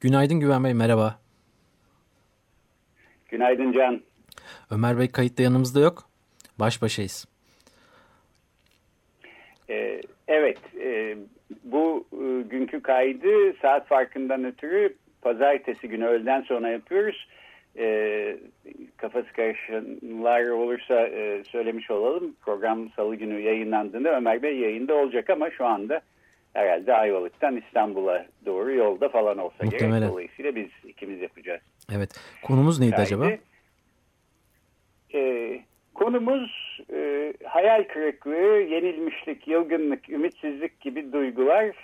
Günaydın Güven Bey, merhaba. Günaydın Can. Ömer Bey kayıtta yanımızda yok. Baş başayız. Ee, evet, e, bu e, günkü kaydı saat farkından ötürü pazartesi günü öğleden sonra yapıyoruz. E, kafası karışanlar olursa e, söylemiş olalım. Program salı günü yayınlandığında Ömer Bey yayında olacak ama şu anda herhalde Ayvalık'tan İstanbul'a doğru yolda falan olsa Muhtemelen. gerek. Dolayısıyla biz ikimiz yapacağız. Evet, konumuz neydi Kaydı. acaba? E, konumuz e, hayal kırıklığı, yenilmişlik, yılgınlık, ümitsizlik gibi duygular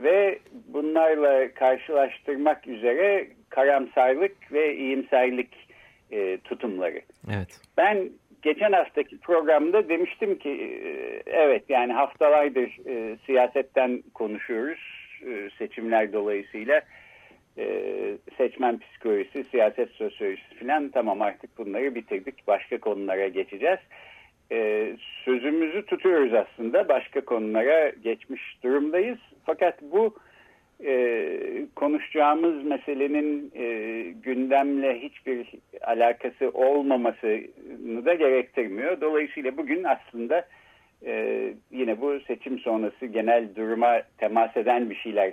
ve bunlarla karşılaştırmak üzere karamsarlık ve iyimserlik e, tutumları. Evet, Ben geçen haftaki programda demiştim ki e, evet yani haftalardır e, siyasetten konuşuyoruz e, seçimler dolayısıyla e, seçmen psikolojisi, siyaset sosyolojisi falan tamam artık bunları bitirdik başka konulara geçeceğiz. E, sözümüzü tutuyoruz aslında başka konulara geçmiş durumdayız fakat bu e, konuşacağımız meselenin e, gündemle hiçbir alakası olmamasını da gerektirmiyor. Dolayısıyla bugün aslında e, yine bu seçim sonrası genel duruma temas eden bir şeyler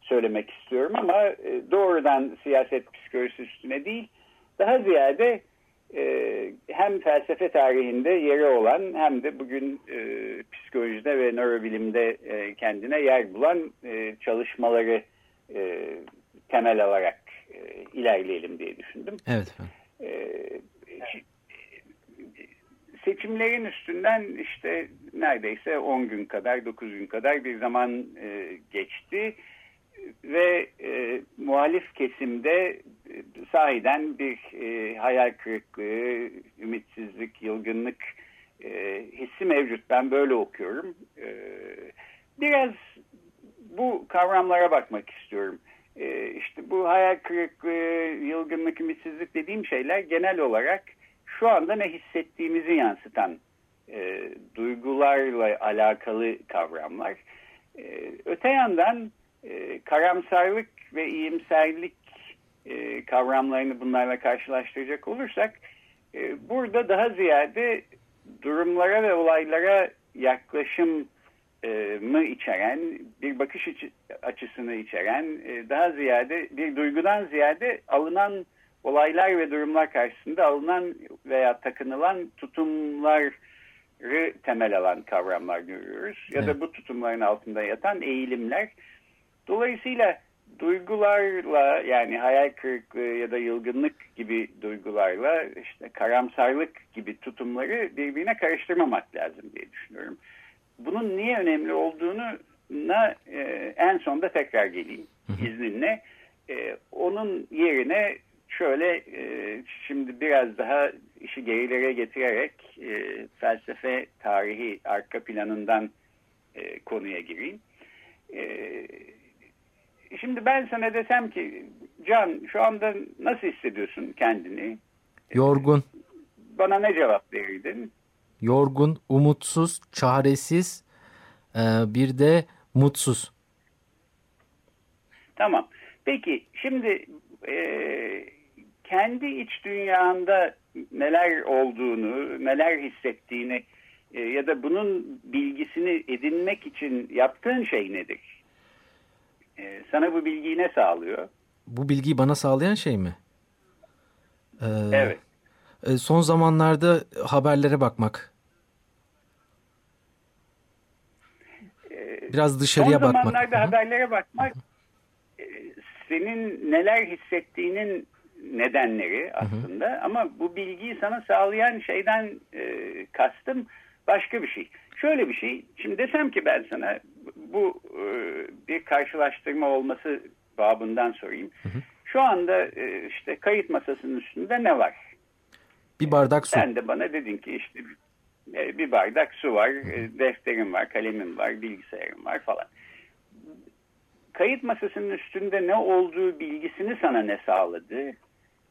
söylemek istiyorum ama e, doğrudan siyaset psikolojisi üstüne değil daha ziyade e, hem felsefe tarihinde yeri olan hem de bugün e, psikolojide ve nörobilimde e, kendine yer bulan e, çalışmaları e, temel alarak e, ilerleyelim diye düşündüm. evet efendim. E, seçimlerin üstünden işte neredeyse 10 gün kadar 9 gün kadar bir zaman e, geçti ve e, muhalif kesimde e, sahiden bir e, hayal kırıklığı, ümitsizlik, yılgınlık e, hissi mevcut. Ben böyle okuyorum. E, biraz bu kavramlara bakmak istiyorum. E, işte bu hayal kırıklığı, yılgınlık, ümitsizlik dediğim şeyler genel olarak şu anda ne hissettiğimizi yansıtan e, duygularla alakalı kavramlar. E, öte yandan e, karamsarlık ve iyimserlik e, kavramlarını bunlarla karşılaştıracak olursak e, burada daha ziyade durumlara ve olaylara yaklaşım mı içeren, bir bakış açı- açısını içeren, e, daha ziyade bir duygudan ziyade alınan olaylar ve durumlar karşısında alınan veya takınılan tutumları temel alan kavramlar görüyoruz. Ya da bu tutumların altında yatan eğilimler. Dolayısıyla duygularla yani hayal kırıklığı ya da yılgınlık gibi duygularla işte karamsarlık gibi tutumları birbirine karıştırmamak lazım diye düşünüyorum. Bunun niye önemli olduğunu e, en sonda tekrar geleyim izninle. E, onun yerine şöyle e, şimdi biraz daha işi gerilere getirerek e, felsefe tarihi arka planından e, konuya gireyim. E, şimdi ben sana desem ki Can şu anda nasıl hissediyorsun kendini? Yorgun, Bana ne cevap verirdin? Yorgun, umutsuz, çaresiz, e, bir de mutsuz. Tamam. Peki şimdi e, kendi iç dünyanda neler olduğunu, neler hissettiğini e, ya da bunun bilgisini edinmek için yaptığın şey nedir? E, sana bu bilgiyi ne sağlıyor? Bu bilgiyi bana sağlayan şey mi? E, Evet. son zamanlarda haberlere bakmak. E, Biraz dışarıya Son bakmak. zamanlarda Hı hı. haberlere bakmak e, senin neler hissettiğinin nedenleri aslında ama bu bilgiyi sana sağlayan şeyden e, kastım başka bir şey. Şöyle bir şey. Şimdi desem ki ben sana bu e, bir karşılaştırma olması babından sorayım. Hı hı. Şu anda e, işte kayıt masasının üstünde ne var? Bir bardak su. Sen de bana dedin ki işte e, bir bardak su var, e, defterim var, kalemim var, bilgisayarım var falan. Kayıt masasının üstünde ne olduğu bilgisini sana ne sağladı?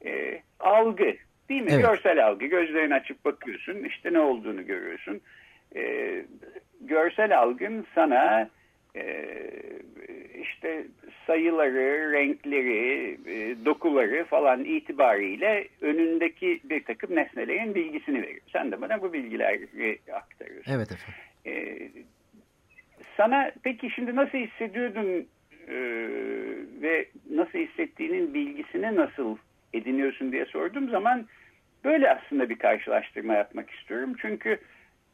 E, algı değil mi? Evet. Görsel algı. Gözlerini açıp bakıyorsun işte ne olduğunu görüyorsun. E, görsel algın sana işte sayıları, renkleri, e, dokuları falan itibariyle önündeki bir takım nesnelerin bilgisini veriyor. Sen de bana bu bilgileri aktarıyorsun. Evet efendim. E, sana peki şimdi nasıl hissediyordun e, ve nasıl hissettiğinin bilgisini nasıl ediniyorsun diye sorduğum zaman böyle aslında bir karşılaştırma yapmak istiyorum. Çünkü e,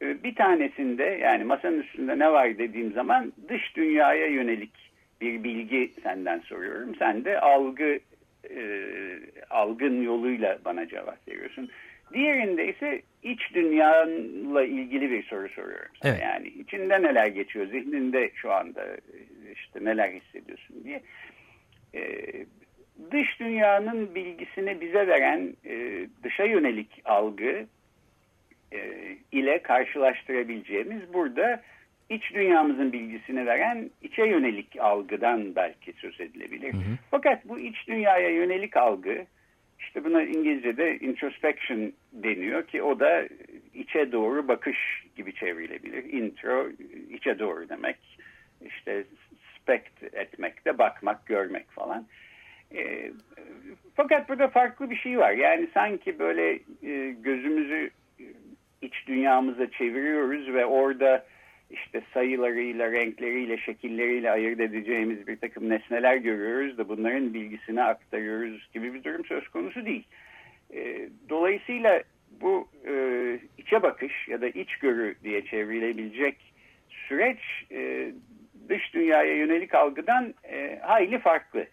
bir tanesinde yani masanın üstünde ne var dediğim zaman dış dünyaya yönelik bir bilgi senden soruyorum. Sen de algı e, algın yoluyla bana cevap veriyorsun. Diğerinde ise iç dünyanla ilgili bir soru soruyorum. Evet. Yani içinde neler geçiyor, zihninde şu anda işte neler hissediyorsun diye. Ee, dış dünyanın bilgisini bize veren e, dışa yönelik algı e, ile karşılaştırabileceğimiz burada iç dünyamızın bilgisini veren içe yönelik algıdan belki söz edilebilir. Hı hı. Fakat bu iç dünyaya yönelik algı işte buna İngilizce'de introspection deniyor ki o da içe doğru bakış gibi çevrilebilir. Intro içe doğru demek. İşte spect etmek de bakmak, görmek falan. E, fakat burada farklı bir şey var. Yani sanki böyle e, gözümüzü iç dünyamıza çeviriyoruz ve orada işte sayılarıyla, renkleriyle, şekilleriyle ayırt edeceğimiz bir takım nesneler görüyoruz da bunların bilgisini aktarıyoruz gibi bir durum söz konusu değil. E, dolayısıyla bu e, içe bakış ya da içgörü diye çevrilebilecek süreç e, dış dünyaya yönelik algıdan e, hayli farklı.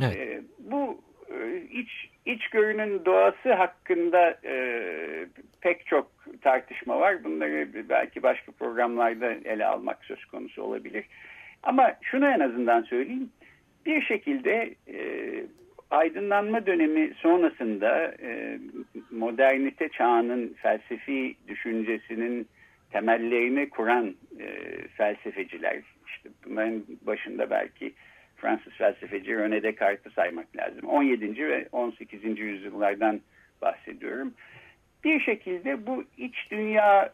Evet. E, bu e, iç içgörünün doğası hakkında e, pek çok tartışma var. Bunları belki başka programlarda ele almak söz konusu olabilir. Ama şunu en azından söyleyeyim. Bir şekilde e, aydınlanma dönemi sonrasında e, modernite çağının felsefi düşüncesinin temellerini kuran e, felsefeciler, işte bunların başında belki Fransız felsefeci René Descartes'i saymak lazım. 17. ve 18. yüzyıllardan bahsediyorum. Bir şekilde bu iç dünya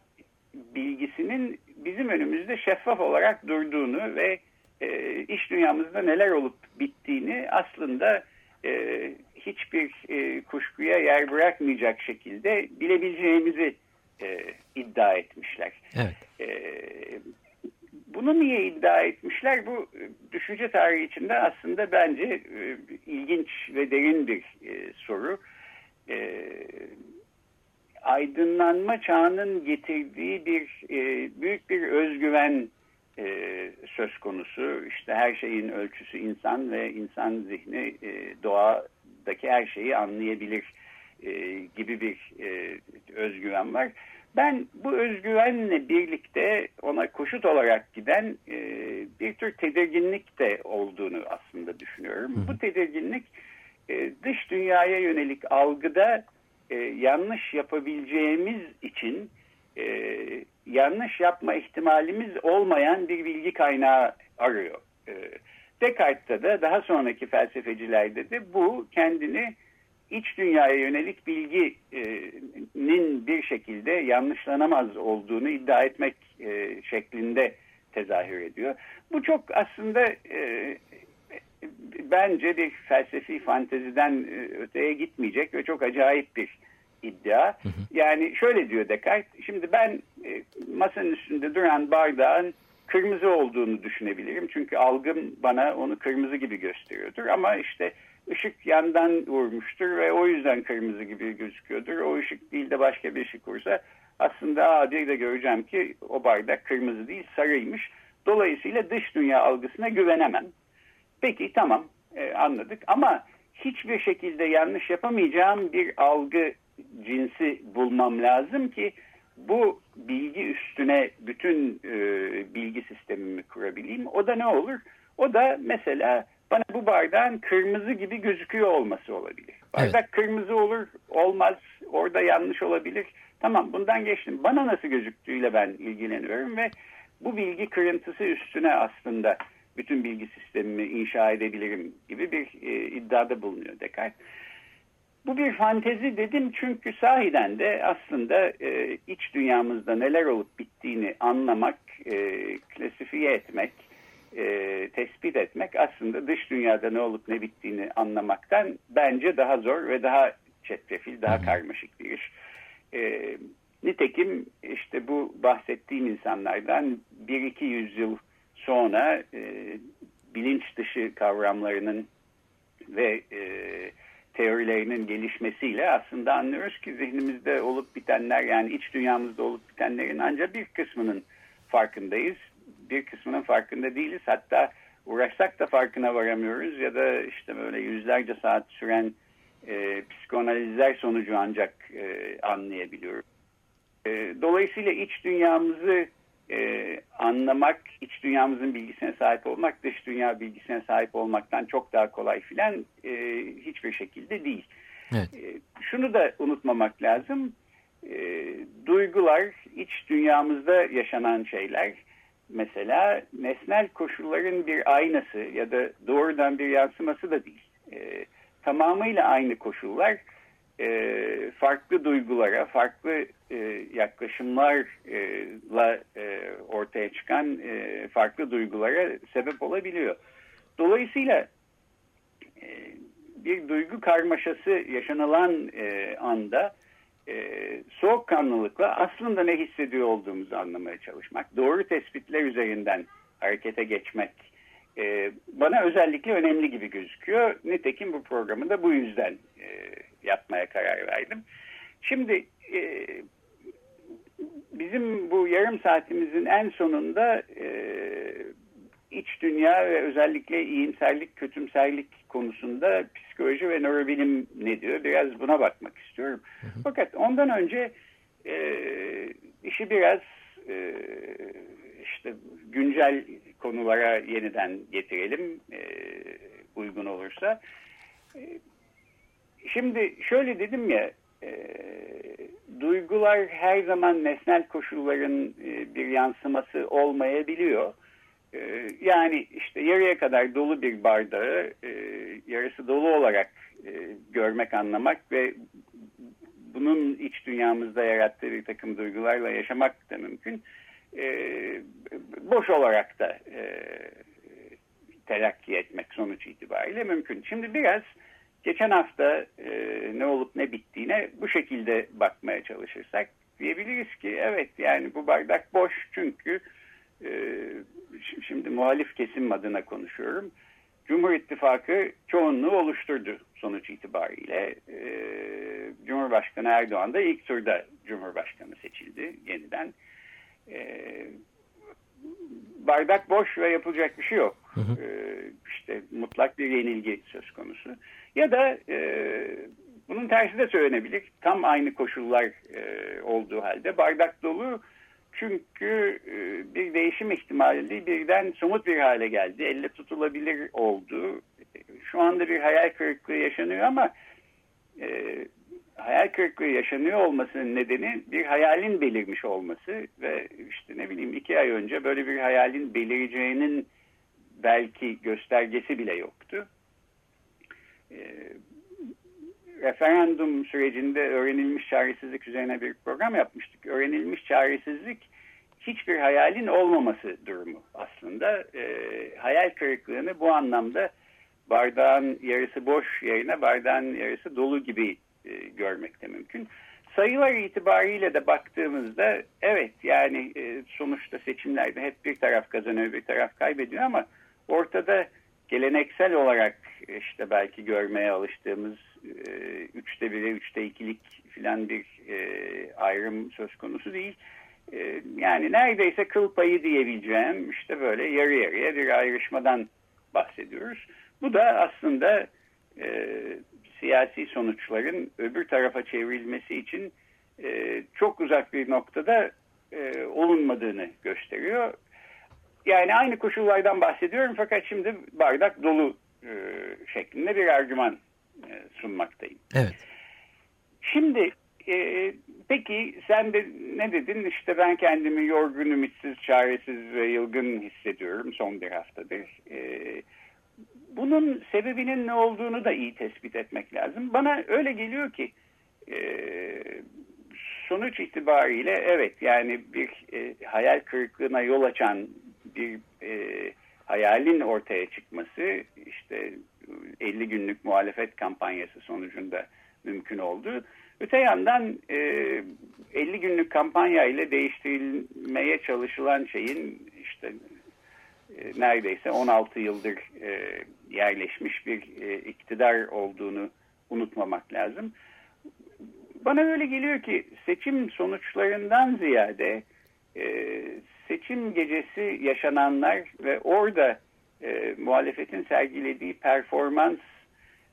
bilgisinin bizim önümüzde şeffaf olarak durduğunu ve e, iç dünyamızda neler olup bittiğini aslında e, hiçbir e, kuşkuya yer bırakmayacak şekilde bilebileceğimizi e, iddia etmişler. Evet. E, bunu niye iddia etmişler? Bu e, düşünce tarihi içinde aslında bence e, ilginç ve derin bir e, soru. Aydınlanma çağının getirdiği bir büyük bir özgüven söz konusu. İşte her şeyin ölçüsü insan ve insan zihni doğadaki her şeyi anlayabilir gibi bir özgüven var. Ben bu özgüvenle birlikte ona koşut olarak giden e, bir tür tedirginlik de olduğunu aslında düşünüyorum. Hı. Bu tedirginlik e, dış dünyaya yönelik algıda e, yanlış yapabileceğimiz için e, yanlış yapma ihtimalimiz olmayan bir bilgi kaynağı arıyor. E, Descartes'te de daha sonraki felsefecilerde de bu kendini iç dünyaya yönelik bilginin bir şekilde yanlışlanamaz olduğunu iddia etmek e, şeklinde tezahür ediyor. Bu çok aslında e, bence bir felsefi fanteziden e, öteye gitmeyecek ve çok acayip bir iddia. Yani şöyle diyor Descartes, şimdi ben masanın üstünde duran bardağın kırmızı olduğunu düşünebilirim. Çünkü algım bana onu kırmızı gibi gösteriyordur. Ama işte ışık yandan vurmuştur ve o yüzden kırmızı gibi gözüküyordur. O ışık değil de başka bir ışık vursa aslında adi de göreceğim ki o bardak kırmızı değil sarıymış. Dolayısıyla dış dünya algısına güvenemem. Peki tamam e, anladık ama hiçbir şekilde yanlış yapamayacağım bir algı cinsi bulmam lazım ki bu bilgi üstüne bütün e, bilgi sistemimi kurabileyim. O da ne olur? O da mesela bana bu bardağın kırmızı gibi gözüküyor olması olabilir. Bardak evet. kırmızı olur, olmaz, orada yanlış olabilir. Tamam bundan geçtim. Bana nasıl gözüktüğüyle ben ilgileniyorum ve bu bilgi kırıntısı üstüne aslında bütün bilgi sistemimi inşa edebilirim gibi bir e, iddiada bulunuyor Descartes. Bu bir fantezi dedim çünkü sahiden de aslında e, iç dünyamızda neler olup bittiğini anlamak, e, klasifiye etmek, e, tespit etmek aslında dış dünyada ne olup ne bittiğini anlamaktan bence daha zor ve daha çetrefil, daha karmaşık bir iş. E, nitekim işte bu bahsettiğim insanlardan bir iki yüzyıl sonra e, bilinç dışı kavramlarının ve e, teorilerinin gelişmesiyle aslında anlıyoruz ki zihnimizde olup bitenler yani iç dünyamızda olup bitenlerin ancak bir kısmının farkındayız. Bir kısmının farkında değiliz. Hatta uğraşsak da farkına varamıyoruz ya da işte böyle yüzlerce saat süren e, psikanalizler sonucu ancak e, anlayabiliyoruz. E, dolayısıyla iç dünyamızı e, anlamak, iç dünyamızın bilgisine sahip olmak, dış dünya bilgisine sahip olmaktan çok daha kolay filan e, hiçbir şekilde değil. Evet. E, şunu da unutmamak lazım. E, duygular, iç dünyamızda yaşanan şeyler, mesela nesnel koşulların bir aynası ya da doğrudan bir yansıması da değil. E, tamamıyla aynı koşullar e, farklı duygulara, farklı e, yaklaşımlarla e, ortaya çıkan e, farklı duygulara sebep olabiliyor. Dolayısıyla e, bir duygu karmaşası yaşanılan e, anda e, soğukkanlılıkla aslında ne hissediyor olduğumuzu anlamaya çalışmak, doğru tespitler üzerinden harekete geçmek e, bana özellikle önemli gibi gözüküyor. Nitekim bu programı da bu yüzden e, yapmaya karar verdim. Şimdi e, bizim bu yarım saatimizin en sonunda e, iç dünya ve özellikle iyimserlik, kötümserlik konusunda psikoloji ve nörobilim ne diyor? Biraz buna bakmak istiyorum. Hı hı. Fakat ondan önce e, işi biraz e, işte güncel konulara yeniden getirelim e, uygun olursa. E, şimdi şöyle dedim ya e, duygular her zaman nesnel koşulların e, bir yansıması olmayabiliyor. E, yani işte yarıya kadar dolu bir bardağı e, yarısı dolu olarak e, görmek, anlamak ve bunun iç dünyamızda yarattığı bir takım duygularla yaşamak da mümkün. E, boş olarak da e, telakki etmek sonuç itibariyle mümkün. Şimdi biraz geçen hafta e, ne olup ne bittiğine bu şekilde bakmaya çalışırsak diyebiliriz ki evet yani bu bardak boş çünkü e, şimdi muhalif kesim adına konuşuyorum. Cumhur İttifakı çoğunluğu oluşturdu sonuç itibariyle. E, Cumhurbaşkanı Erdoğan da ilk turda Cumhurbaşkanı seçildi yeniden. E, bardak boş ve yapılacak bir şey yok. Hı hı. E, işte mutlak bir yenilgi söz konusu. Ya da e, bunun tersi de söylenebilir. Tam aynı koşullar e, olduğu halde bardak dolu çünkü e, bir değişim ihtimali birden somut bir hale geldi. Elle tutulabilir oldu. Şu anda bir hayal kırıklığı yaşanıyor ama e, hayal kırıklığı yaşanıyor olmasının nedeni bir hayalin belirmiş olması ve işte ne bileyim iki ay önce böyle bir hayalin belireceğinin belki göstergesi bile yoktu. E, referandum sürecinde öğrenilmiş çaresizlik üzerine bir program yapmıştık. Öğrenilmiş çaresizlik hiçbir hayalin olmaması durumu aslında. E, hayal kırıklığını bu anlamda bardağın yarısı boş yerine bardağın yarısı dolu gibi e, görmek de mümkün. Sayılar itibariyle de baktığımızda evet yani e, sonuçta seçimlerde hep bir taraf kazanıyor bir taraf kaybediyor ama ortada geleneksel olarak işte belki görmeye alıştığımız e, üçte bire, üçte ikilik filan bir e, ayrım söz konusu değil. E, yani neredeyse kıl payı diyebileceğim işte böyle yarı yarıya bir ayrışmadan bahsediyoruz. Bu da aslında e, siyasi sonuçların öbür tarafa çevrilmesi için e, çok uzak bir noktada e, olunmadığını gösteriyor. Yani aynı koşullardan bahsediyorum fakat şimdi bardak dolu e, şeklinde bir argüman e, sunmaktayım. Evet. Şimdi e, peki sen de ne dedin? İşte ben kendimi yorgun, ümitsiz, çaresiz ve yılgın hissediyorum son bir haftadır. E, bunun sebebinin ne olduğunu da iyi tespit etmek lazım. Bana öyle geliyor ki e, sonuç itibariyle evet yani bir e, hayal kırıklığına yol açan bir e, hayalin ortaya çıkması işte 50 günlük muhalefet kampanyası sonucunda mümkün oldu. Öte yandan e, 50 günlük kampanya ile değiştirilmeye çalışılan şeyin işte e, neredeyse 16 yıldır e, yerleşmiş bir e, iktidar olduğunu unutmamak lazım. Bana öyle geliyor ki seçim sonuçlarından ziyade e, seçim gecesi yaşananlar ve orada e, muhalefetin sergilediği performans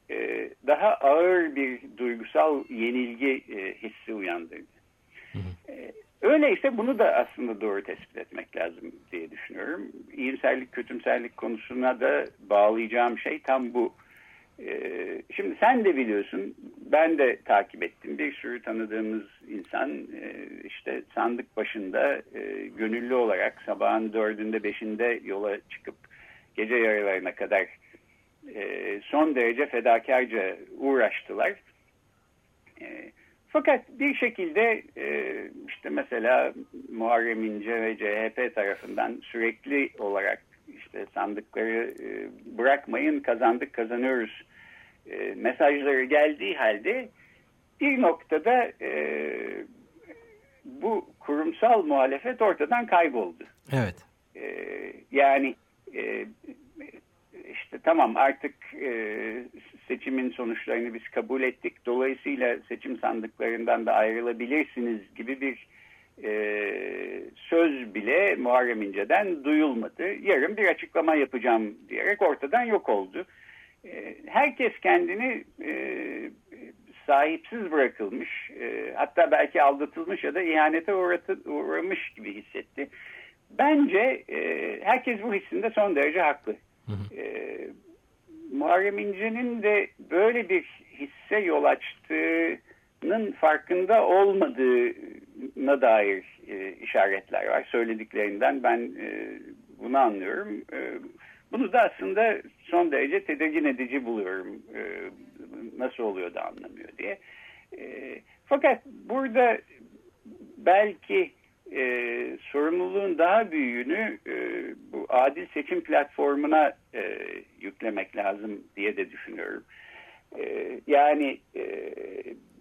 e, daha ağır bir duygusal yenilgi e, hissi uyandırdı. Hı hı. E, öyleyse bunu da aslında doğru tespit etmek lazım diye düşünüyorum. İyimserlik, kötümserlik konusuna da bağlayacağım şey tam bu. E, şimdi sen de biliyorsun, ben de takip ettim. Bir sürü tanıdığımız insan e, işte sandık başında e, gönüllü olarak sabahın dördünde beşinde yola çıkıp gece yarılarına kadar e, son derece fedakarca uğraştılar. Fakat bir şekilde işte mesela Muharrem İnce ve CHP tarafından sürekli olarak işte sandıkları e, bırakmayın kazandık kazanıyoruz e, mesajları geldiği halde bir noktada e, bu kurumsal muhalefet ortadan kayboldu. Evet. E, yani e, işte tamam artık e, seçimin sonuçlarını biz kabul ettik. Dolayısıyla seçim sandıklarından da ayrılabilirsiniz gibi bir e, söz bile Muharrem İnce'den duyulmadı. Yarın bir açıklama yapacağım diyerek ortadan yok oldu. E, herkes kendini e, sahipsiz bırakılmış, e, hatta belki aldatılmış ya da ihanete uğratı, uğramış gibi hissetti. Bence e, herkes bu hissinde son derece haklı. Hı E, Muharrem İnce'nin de böyle bir hisse yol açtığının farkında olmadığına dair e, işaretler var. Söylediklerinden ben e, bunu anlıyorum. E, bunu da aslında son derece tedirgin edici buluyorum. E, nasıl oluyor da anlamıyor diye. E, fakat burada belki e, sorumluluğun daha büyüğünü e, bu adil seçim platformuna e, yüklemek lazım diye de düşünüyorum. E, yani e,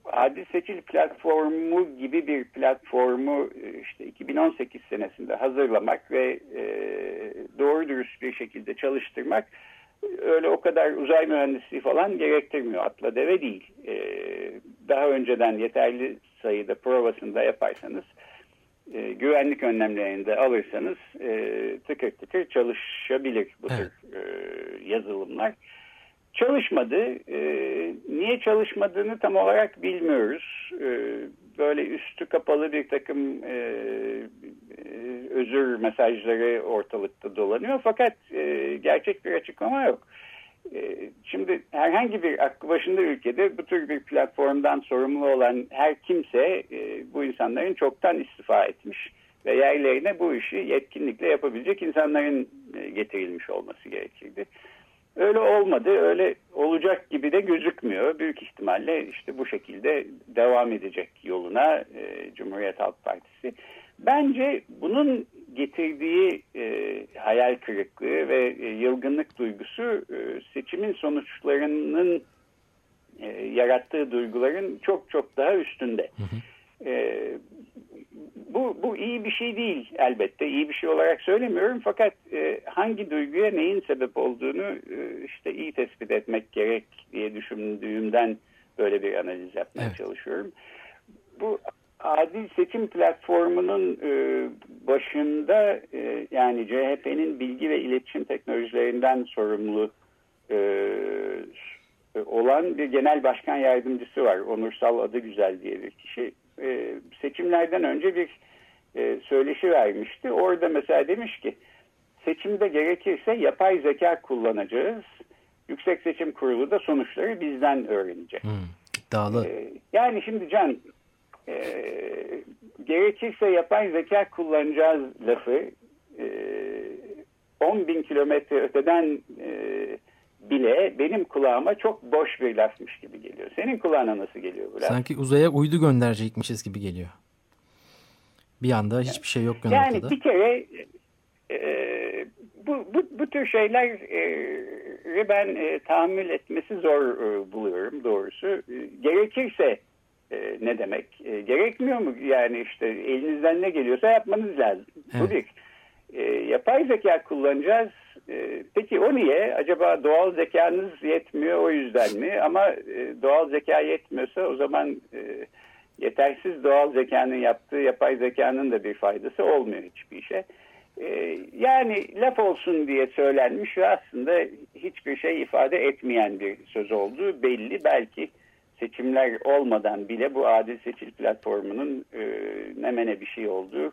adil seçim platformu gibi bir platformu e, işte 2018 senesinde hazırlamak ve e, doğru dürüst bir şekilde çalıştırmak öyle o kadar uzay mühendisliği falan gerektirmiyor. Atla deve değil. E, daha önceden yeterli sayıda provasını da yaparsanız e, güvenlik önlemlerini de alırsanız e, tıkır tıkır çalışabilir bu evet. tür e, yazılımlar. Çalışmadı. E, niye çalışmadığını tam olarak bilmiyoruz. E, böyle üstü kapalı bir takım e, e, özür mesajları ortalıkta dolanıyor. Fakat e, gerçek bir açıklama yok. E, şimdi herhangi bir aklı başında ülkede bu tür bir platformdan sorumlu olan her kimse bu insanların çoktan istifa etmiş ve yerlerine bu işi yetkinlikle yapabilecek insanların getirilmiş olması gerekirdi. Öyle olmadı, öyle olacak gibi de gözükmüyor. Büyük ihtimalle işte bu şekilde devam edecek yoluna Cumhuriyet Halk Partisi. Bence bunun getirdiği e, hayal kırıklığı ve e, yılgınlık duygusu e, seçimin sonuçlarının e, yarattığı duyguların çok çok daha üstünde. Hı hı. E, bu, bu iyi bir şey değil elbette. iyi bir şey olarak söylemiyorum fakat e, hangi duyguya neyin sebep olduğunu e, işte iyi tespit etmek gerek diye düşündüğümden böyle bir analiz yapmaya evet. çalışıyorum. Bu adil seçim platformunun e, başında e, yani CHP'nin bilgi ve iletişim teknolojilerinden sorumlu e, olan bir genel başkan yardımcısı var. Onursal adı güzel diye bir kişi. E, seçimlerden önce bir e, söyleşi vermişti. Orada mesela demiş ki seçimde gerekirse yapay zeka kullanacağız. Yüksek Seçim Kurulu da sonuçları bizden öğrenecek. Hmm, iddialı. E, yani şimdi Can e, gerekirse yapay zeka kullanacağız lafı e, 10 bin kilometre öteden e, bile benim kulağıma çok boş bir lafmış gibi geliyor. Senin kulağına nasıl geliyor bu laf? Sanki uzaya uydu gönderecekmişiz gibi geliyor. Bir anda hiçbir şey yok Yani ortada. bir kere e, bu, bu, bu tür şeyleri ben e, tahammül etmesi zor e, buluyorum doğrusu. E, gerekirse e, ne demek? E, gerekmiyor mu? Yani işte elinizden ne geliyorsa yapmanız lazım. Bu Evet. bir. E, yapay zeka kullanacağız. E, peki o niye? Acaba doğal zekanız yetmiyor o yüzden mi? Ama e, doğal zeka yetmiyorsa o zaman e, yetersiz doğal zekanın yaptığı yapay zekanın da bir faydası olmuyor hiçbir işe. E, yani laf olsun diye söylenmiş ve aslında hiçbir şey ifade etmeyen bir söz olduğu belli. Belki seçimler olmadan bile bu adil seçil platformunun e, ne mene bir şey olduğu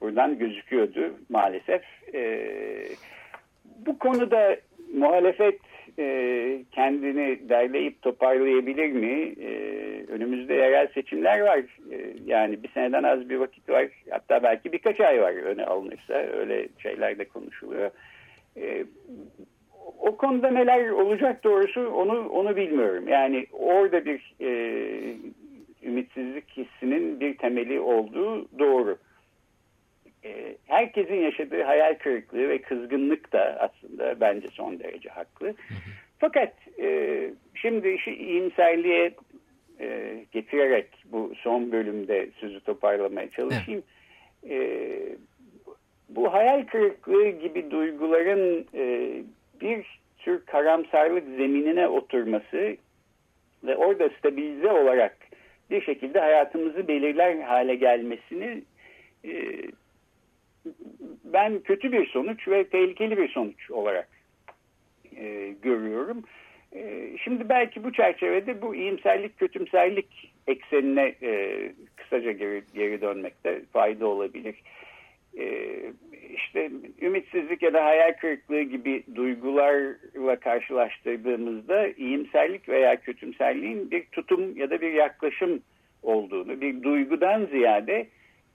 buradan gözüküyordu maalesef. E, bu konuda muhalefet e, kendini derleyip toparlayabilir mi? E, önümüzde yerel seçimler var. E, yani bir seneden az bir vakit var. Hatta belki birkaç ay var öne alınırsa. Öyle şeyler de konuşuluyor. E, o konuda neler olacak doğrusu onu onu bilmiyorum. Yani orada bir e, ümitsizlik hissinin bir temeli olduğu doğru. E, herkesin yaşadığı hayal kırıklığı ve kızgınlık da aslında bence son derece haklı. Fakat e, şimdi işi iyimserliğe e, getirerek bu son bölümde sözü toparlamaya çalışayım. E, bu hayal kırıklığı gibi duyguların e, bir tür karamsarlık zeminine oturması ve orada stabilize olarak bir şekilde hayatımızı belirler hale gelmesini e, ben kötü bir sonuç ve tehlikeli bir sonuç olarak e, görüyorum. E, şimdi belki bu çerçevede bu iyimserlik kötümserlik eksenine e, kısaca geri, geri dönmekte fayda olabilir. E, işte ümitsizlik ya da hayal kırıklığı gibi duygularla karşılaştırdığımızda iyimserlik veya kötümserliğin bir tutum ya da bir yaklaşım olduğunu, bir duygudan ziyade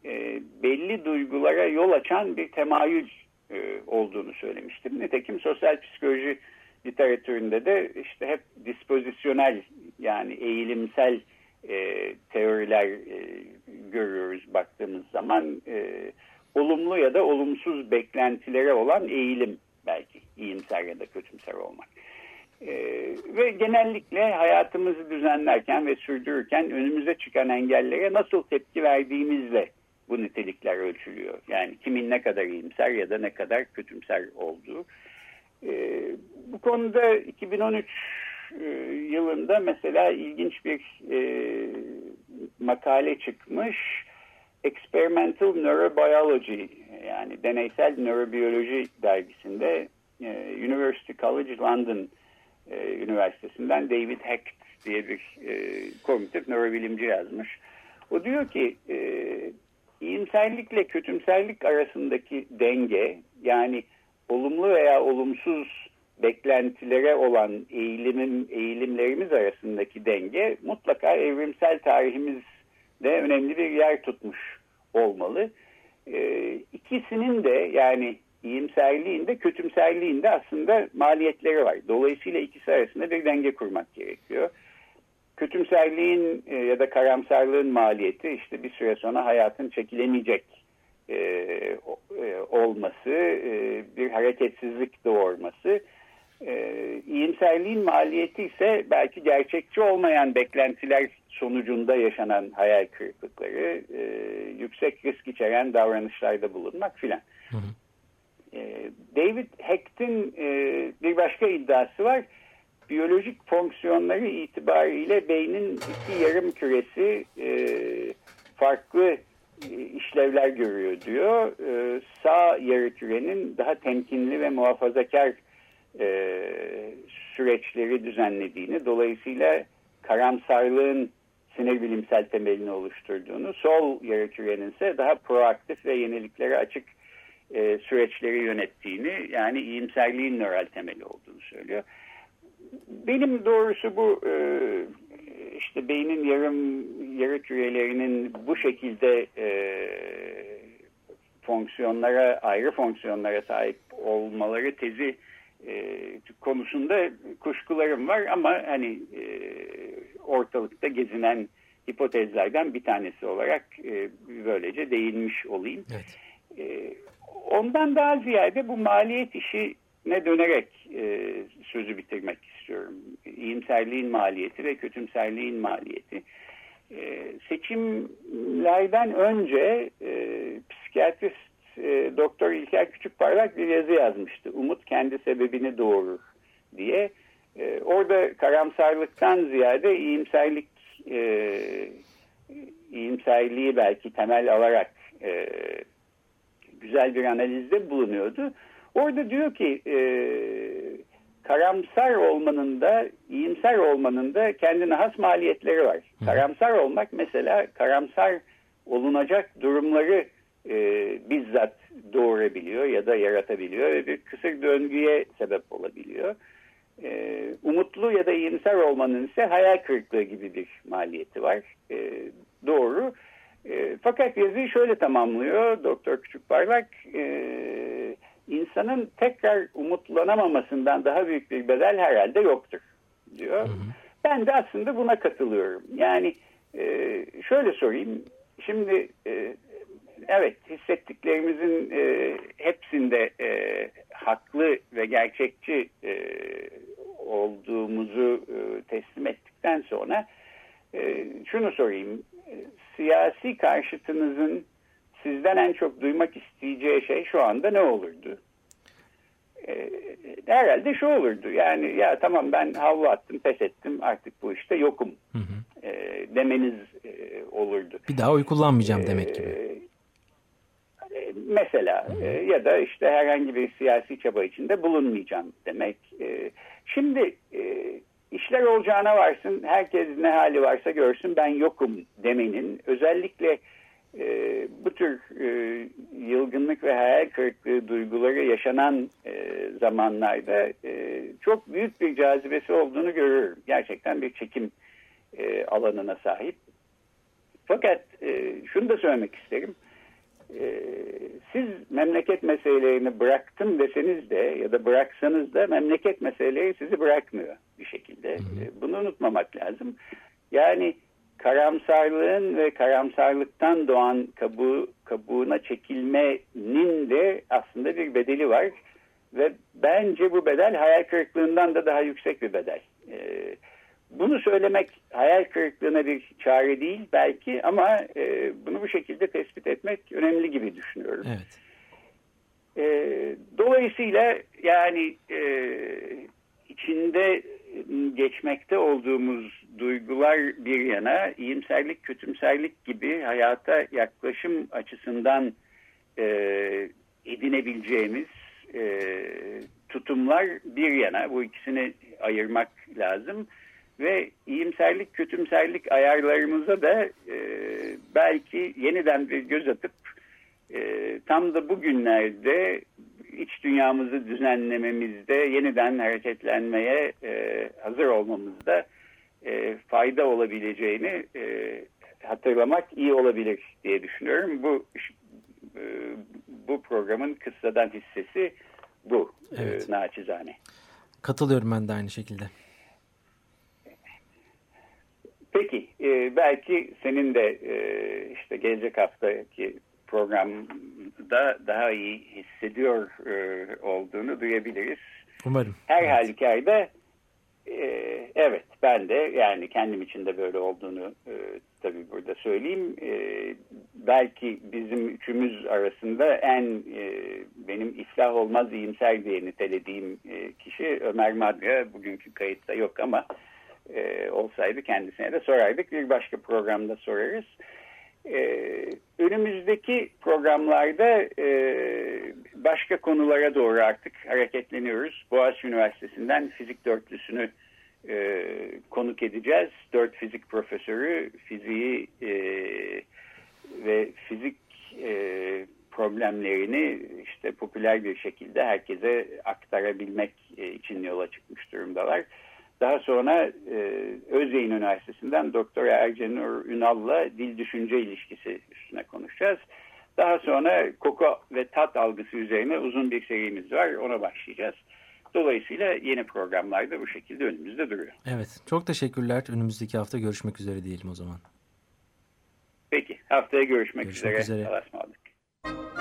e, belli duygulara yol açan bir temayül e, olduğunu söylemiştim. Nitekim sosyal psikoloji literatüründe de işte hep dispozisyonel yani eğilimsel e, teoriler e, görüyoruz baktığımız zaman e, olumlu ya da olumsuz beklentilere olan eğilim belki iyimser ya da kötümser olmak. E, ve genellikle hayatımızı düzenlerken ve sürdürürken önümüze çıkan engellere nasıl tepki verdiğimizle bu nitelikler ölçülüyor. Yani kimin ne kadar iyimser ya da ne kadar kötümser olduğu. E, bu konuda 2013 e, yılında mesela ilginç bir e, makale çıkmış. Experimental Neurobiology yani deneysel nörobiyoloji dergisinde e, University College London e, Üniversitesi'nden David Hecht diye bir e, kognitif nörobilimci yazmış. O diyor ki e, iyimserlikle kötümserlik arasındaki denge yani olumlu veya olumsuz beklentilere olan eğilimin eğilimlerimiz arasındaki denge mutlaka evrimsel tarihimizde önemli bir yer tutmuş olmalı. Ee, ikisinin de yani iyimserliğin de aslında maliyetleri var. Dolayısıyla ikisi arasında bir denge kurmak gerekiyor. Kötümserliğin e, ya da karamsarlığın maliyeti işte bir süre sonra hayatın çekilemeyecek e, e, olması, e, bir hareketsizlik doğurması. E, iyimserliğin maliyeti ise belki gerçekçi olmayan beklentiler sonucunda yaşanan hayal kırıklıkları, e, yüksek risk içeren davranışlarda bulunmak filan. David Hecht'in e, bir başka iddiası var. Biyolojik fonksiyonları itibariyle beynin iki yarım küresi e, farklı e, işlevler görüyor diyor. E, sağ yarı kürenin daha temkinli ve muhafazakar e, süreçleri düzenlediğini, dolayısıyla karamsarlığın sinir bilimsel temelini oluşturduğunu, sol yarı kürenin ise daha proaktif ve yeniliklere açık e, süreçleri yönettiğini yani iyimserliğin nöral temeli olduğunu söylüyor. Benim doğrusu bu e, işte beynin yarım yarı kürelerinin bu şekilde e, fonksiyonlara ayrı fonksiyonlara sahip olmaları tezi e, konusunda kuşkularım var ama hani e, ortalıkta gezinen hipotezlerden bir tanesi olarak e, böylece değinmiş olayım. Evet. E, ondan daha ziyade bu maliyet işine dönerek e, sözü bitirmek istiyorum. İyimserliğin maliyeti ve kötümserliğin maliyeti. E, seçimlerden önce e, psikiyatrist e, Doktor İlker Küçükparlak bir yazı yazmıştı. Umut kendi sebebini doğurur diye. E, orada karamsarlıktan ziyade iyimserlik e, iyimserliği belki temel alarak e, güzel bir analizde bulunuyordu. Orada diyor ki e, karamsar olmanın da iyimser olmanın da kendine has maliyetleri var. Hı. Karamsar olmak mesela karamsar olunacak durumları e, bizzat doğurabiliyor ya da yaratabiliyor ve bir kısır döngüye sebep olabiliyor. E, umutlu ya da iyimser olmanın ise hayal kırıklığı gibi bir maliyeti var. E, doğru. E, fakat yazıyı şöyle tamamlıyor Doktor Küçükparlak. E, insanın tekrar umutlanamamasından daha büyük bir bedel herhalde yoktur diyor. Hı hı. Ben de aslında buna katılıyorum. Yani e, şöyle sorayım. Şimdi e, evet hissettiklerimizin e, hepsinde e, haklı ve gerçekçi e, olduğumuzu e, teslim ettikten sonra e, şunu sorayım. E, siyasi karşıtınızın sizden en çok duymak isteyeceği şey şu anda ne olurdu? E, herhalde şu olurdu. Yani ya tamam ben havlu attım, pes ettim artık bu işte yokum hı hı. E, demeniz e, olurdu. Bir daha oy kullanmayacağım demek gibi. E, mesela hı hı. E, ya da işte herhangi bir siyasi çaba içinde bulunmayacağım demek. E, şimdi e, işler olacağına varsın, herkes ne hali varsa görsün ben yokum demenin özellikle e, bu tür e, yılgınlık ve hayal kırıklığı duyguları yaşanan e, zamanlarda e, çok büyük bir cazibesi olduğunu görüyorum. Gerçekten bir çekim e, alanına sahip. Fakat e, şunu da söylemek isterim. E, siz memleket meselelerini bıraktım deseniz de ya da bıraksanız da memleket meseleleri sizi bırakmıyor bir şekilde. E, bunu unutmamak lazım. Yani karamsarlığın ve karamsarlıktan doğan kabuğu, kabuğuna çekilmenin de aslında bir bedeli var. Ve bence bu bedel hayal kırıklığından da daha yüksek bir bedel. Ee, bunu söylemek hayal kırıklığına bir çare değil belki ama e, bunu bu şekilde tespit etmek önemli gibi düşünüyorum. Evet. E, dolayısıyla yani e, içinde geçmekte olduğumuz duygular bir yana iyimserlik, kötümserlik gibi hayata yaklaşım açısından e, edinebileceğimiz e, tutumlar bir yana. Bu ikisini ayırmak lazım. Ve iyimserlik, kötümserlik ayarlarımıza da e, belki yeniden bir göz atıp e, tam da bugünlerde iç dünyamızı düzenlememizde, yeniden hareketlenmeye e, hazır olmamızda e, fayda olabileceğini e, hatırlamak iyi olabilir diye düşünüyorum. Bu e, bu programın kıssadan hissesi bu e, evet. e, naçizane. Katılıyorum ben de aynı şekilde. Peki e, belki senin de e, işte gelecek haftaki programda daha iyi hissediyor e, olduğunu duyabiliriz. Umarım. Her evet. halükarda e, evet ben de yani kendim için de böyle olduğunu e, tabii burada söyleyeyim. E, belki bizim üçümüz arasında en e, benim islah olmaz iyimser diye nitelediğim e, kişi Ömer Madra bugünkü kayıtta yok ama e, olsaydı kendisine de sorardık. Bir başka programda sorarız. Ee, önümüzdeki programlarda e, başka konulara doğru artık hareketleniyoruz. Boğaziçi Üniversitesi'nden fizik dörtlüsünü e, konuk edeceğiz. Dört fizik profesörü fiziği e, ve fizik e, problemlerini işte popüler bir şekilde herkese aktarabilmek e, için yola çıkmış durumdalar. Daha sonra e, Özyeğin Üniversitesi'nden Doktor Ercenur Ünal'la dil düşünce ilişkisi üstüne konuşacağız. Daha sonra koku ve tat algısı üzerine uzun bir serimiz var. Ona başlayacağız. Dolayısıyla yeni programlar da bu şekilde önümüzde duruyor. Evet. Çok teşekkürler. Önümüzdeki hafta görüşmek üzere diyelim o zaman. Peki. Haftaya görüşmek, görüşmek üzere. üzere. Allah'a